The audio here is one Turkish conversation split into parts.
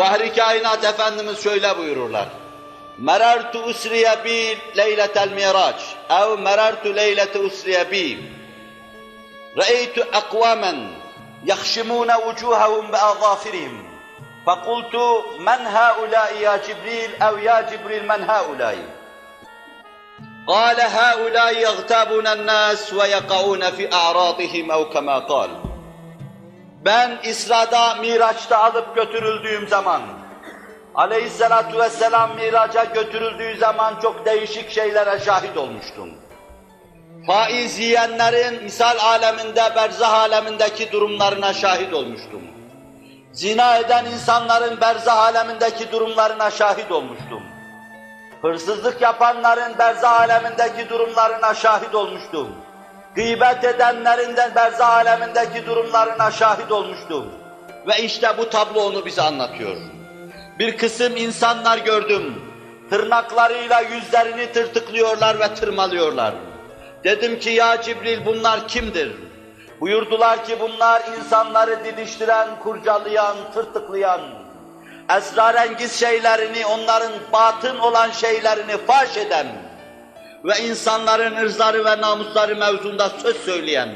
Fahri Kainat Efendimiz şöyle buyururlar. Merartu usriye bi leyletel miraç ev merartu leylete usriye bi Re'eytu akvamen yahşimûne vucuhahum be'azafirihim فقلت من هؤلاء يا جبريل أو يا جبريل من هؤلاء قال هؤلاء يغتابون الناس ويقعون في أعراضهم أو كما قال Ben İsra'da, Miraç'ta alıp götürüldüğüm zaman, aleyhissalatu vesselam Miraç'a götürüldüğü zaman çok değişik şeylere şahit olmuştum. Faiz yiyenlerin misal aleminde, berzah alemindeki durumlarına şahit olmuştum. Zina eden insanların berzah alemindeki durumlarına şahit olmuştum. Hırsızlık yapanların berzah alemindeki durumlarına şahit olmuştum. Gıybet edenlerin de berzah alemindeki durumlarına şahit olmuştum. Ve işte bu tablo onu bize anlatıyor. Bir kısım insanlar gördüm. Tırnaklarıyla yüzlerini tırtıklıyorlar ve tırmalıyorlar. Dedim ki ya Cibril bunlar kimdir? Buyurdular ki bunlar insanları didiştiren, kurcalayan, tırtıklayan, esrarengiz şeylerini, onların batın olan şeylerini faş eden ve insanların ırzları ve namusları mevzunda söz söyleyen,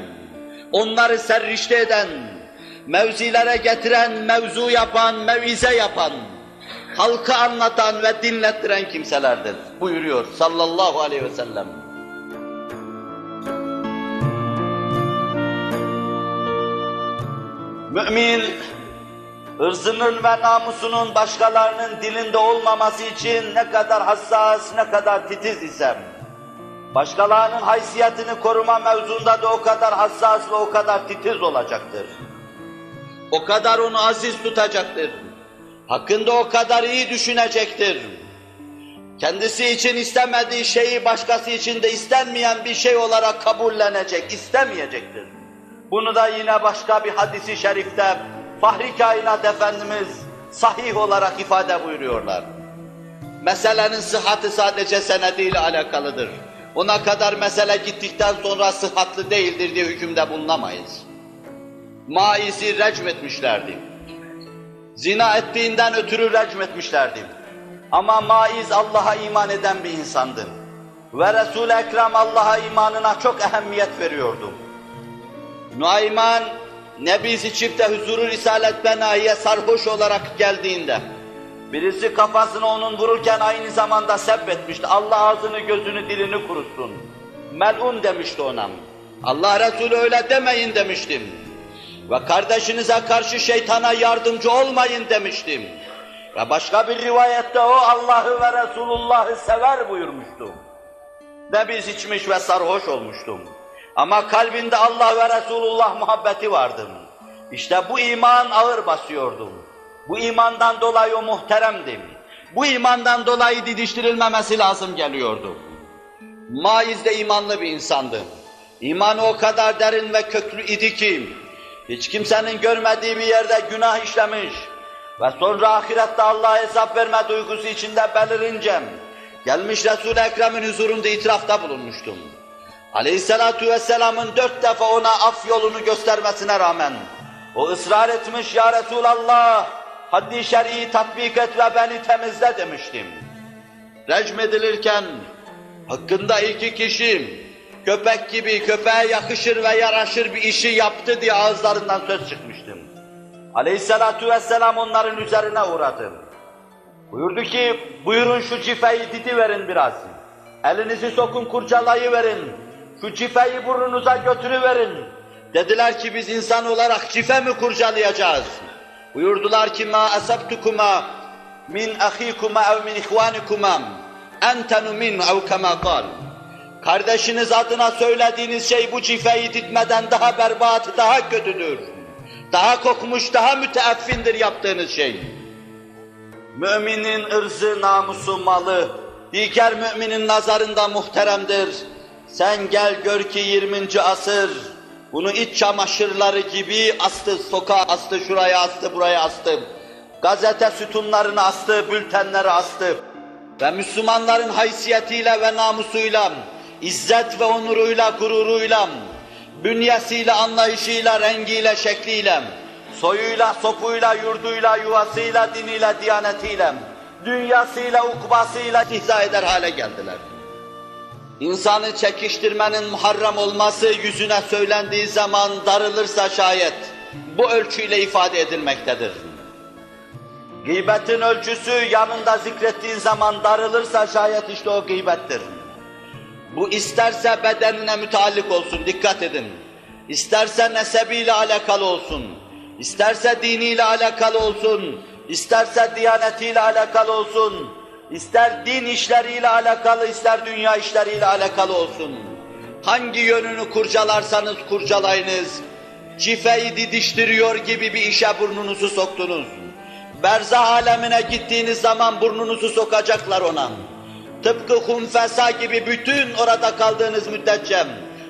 onları serrişte eden, mevzilere getiren, mevzu yapan, mevize yapan, halkı anlatan ve dinlettiren kimselerdir buyuruyor sallallahu aleyhi ve sellem. Mümin, ırzının ve namusunun başkalarının dilinde olmaması için ne kadar hassas, ne kadar titiz isem, başkalarının haysiyetini koruma mevzunda da o kadar hassas ve o kadar titiz olacaktır. O kadar onu aziz tutacaktır. Hakkında o kadar iyi düşünecektir. Kendisi için istemediği şeyi başkası için de istenmeyen bir şey olarak kabullenecek, istemeyecektir. Bunu da yine başka bir hadisi şerifte Fahri Kainat Efendimiz sahih olarak ifade buyuruyorlar. Meselenin sıhhati sadece senediyle alakalıdır. Ona kadar mesele gittikten sonra sıhhatli değildir diye hükümde bulunamayız. Maiz'i recm etmişlerdi. Zina ettiğinden ötürü recm etmişlerdi. Ama Maiz Allah'a iman eden bir insandı. Ve Resul-i Ekrem Allah'a imanına çok ehemmiyet veriyordu. Nuayman, Nebisi çifte huzuru Risalet Benahi'ye sarhoş olarak geldiğinde, birisi kafasını onun vururken aynı zamanda sebbetmişti. Allah ağzını, gözünü, dilini kurutsun. Melun demişti ona. Allah Resulü öyle demeyin demiştim. Ve kardeşinize karşı şeytana yardımcı olmayın demiştim. Ve başka bir rivayette o Allah'ı ve Resulullah'ı sever buyurmuştu. Nebiz içmiş ve sarhoş olmuştum. Ama kalbinde Allah ve Resulullah muhabbeti vardı. İşte bu iman ağır basıyordu. Bu imandan dolayı o muhteremdi. Bu imandan dolayı didiştirilmemesi lazım geliyordu. Maiz de imanlı bir insandı. İmanı o kadar derin ve köklü idi ki, hiç kimsenin görmediği bir yerde günah işlemiş ve sonra ahirette Allah'a hesap verme duygusu içinde belirince, gelmiş Resul-i Ekrem'in huzurunda itirafta bulunmuştum. Aleyhissalatu vesselamın dört defa ona af yolunu göstermesine rağmen o ısrar etmiş ya Resulallah haddi şer'i tatbik et ve beni temizle demiştim. Recm edilirken hakkında iki kişi köpek gibi köpeğe yakışır ve yaraşır bir işi yaptı diye ağızlarından söz çıkmıştım. Aleyhissalatu vesselam onların üzerine uğradı. Buyurdu ki buyurun şu cifeyi didi verin biraz. Elinizi sokun kurcalayıverin. Şu cifeyi burnunuza götürüverin. Dediler ki biz insan olarak cife mi kurcalayacağız? Buyurdular ki ma asabtukuma min ahikuma ev min ihvanikuma entenu min ev kema kal. Kardeşiniz adına söylediğiniz şey bu cifeyi ditmeden daha berbat, daha kötüdür. Daha kokmuş, daha müteeffindir yaptığınız şey. Müminin ırzı, namusu, malı, diğer müminin nazarında muhteremdir. Sen gel gör ki 20. asır, bunu iç çamaşırları gibi astı, sokağa astı, şuraya astı, buraya astı. Gazete sütunlarını astı, bültenleri astı. Ve Müslümanların haysiyetiyle ve namusuyla, izzet ve onuruyla, gururuyla, bünyesiyle, anlayışıyla, rengiyle, şekliyle, soyuyla, sopuyla, yurduyla, yuvasıyla, diniyle, diyanetiyle, dünyasıyla, ukbasıyla ihza eder hale geldiler. İnsanı çekiştirmenin muharram olması yüzüne söylendiği zaman darılırsa şayet bu ölçüyle ifade edilmektedir. Gıybetin ölçüsü yanında zikrettiğin zaman darılırsa şayet işte o gıybettir. Bu isterse bedenine müteallik olsun, dikkat edin. İsterse nesebiyle alakalı olsun, isterse diniyle alakalı olsun, isterse diyanetiyle alakalı olsun, ister din işleriyle alakalı, ister dünya işleriyle alakalı olsun. Hangi yönünü kurcalarsanız kurcalayınız, cifeyi didiştiriyor gibi bir işe burnunuzu soktunuz. Berzah alemine gittiğiniz zaman burnunuzu sokacaklar ona. Tıpkı hunfesa gibi bütün orada kaldığınız müddetçe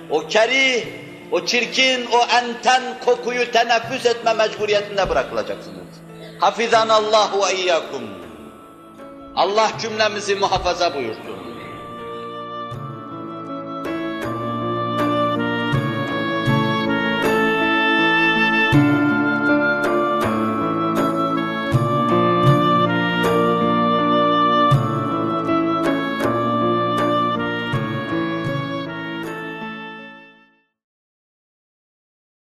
o kerih, o çirkin, o enten kokuyu teneffüs etme mecburiyetinde bırakılacaksınız. Hafizan Allah ve iyyakum. Allah cümlemizi muhafaza buyursun.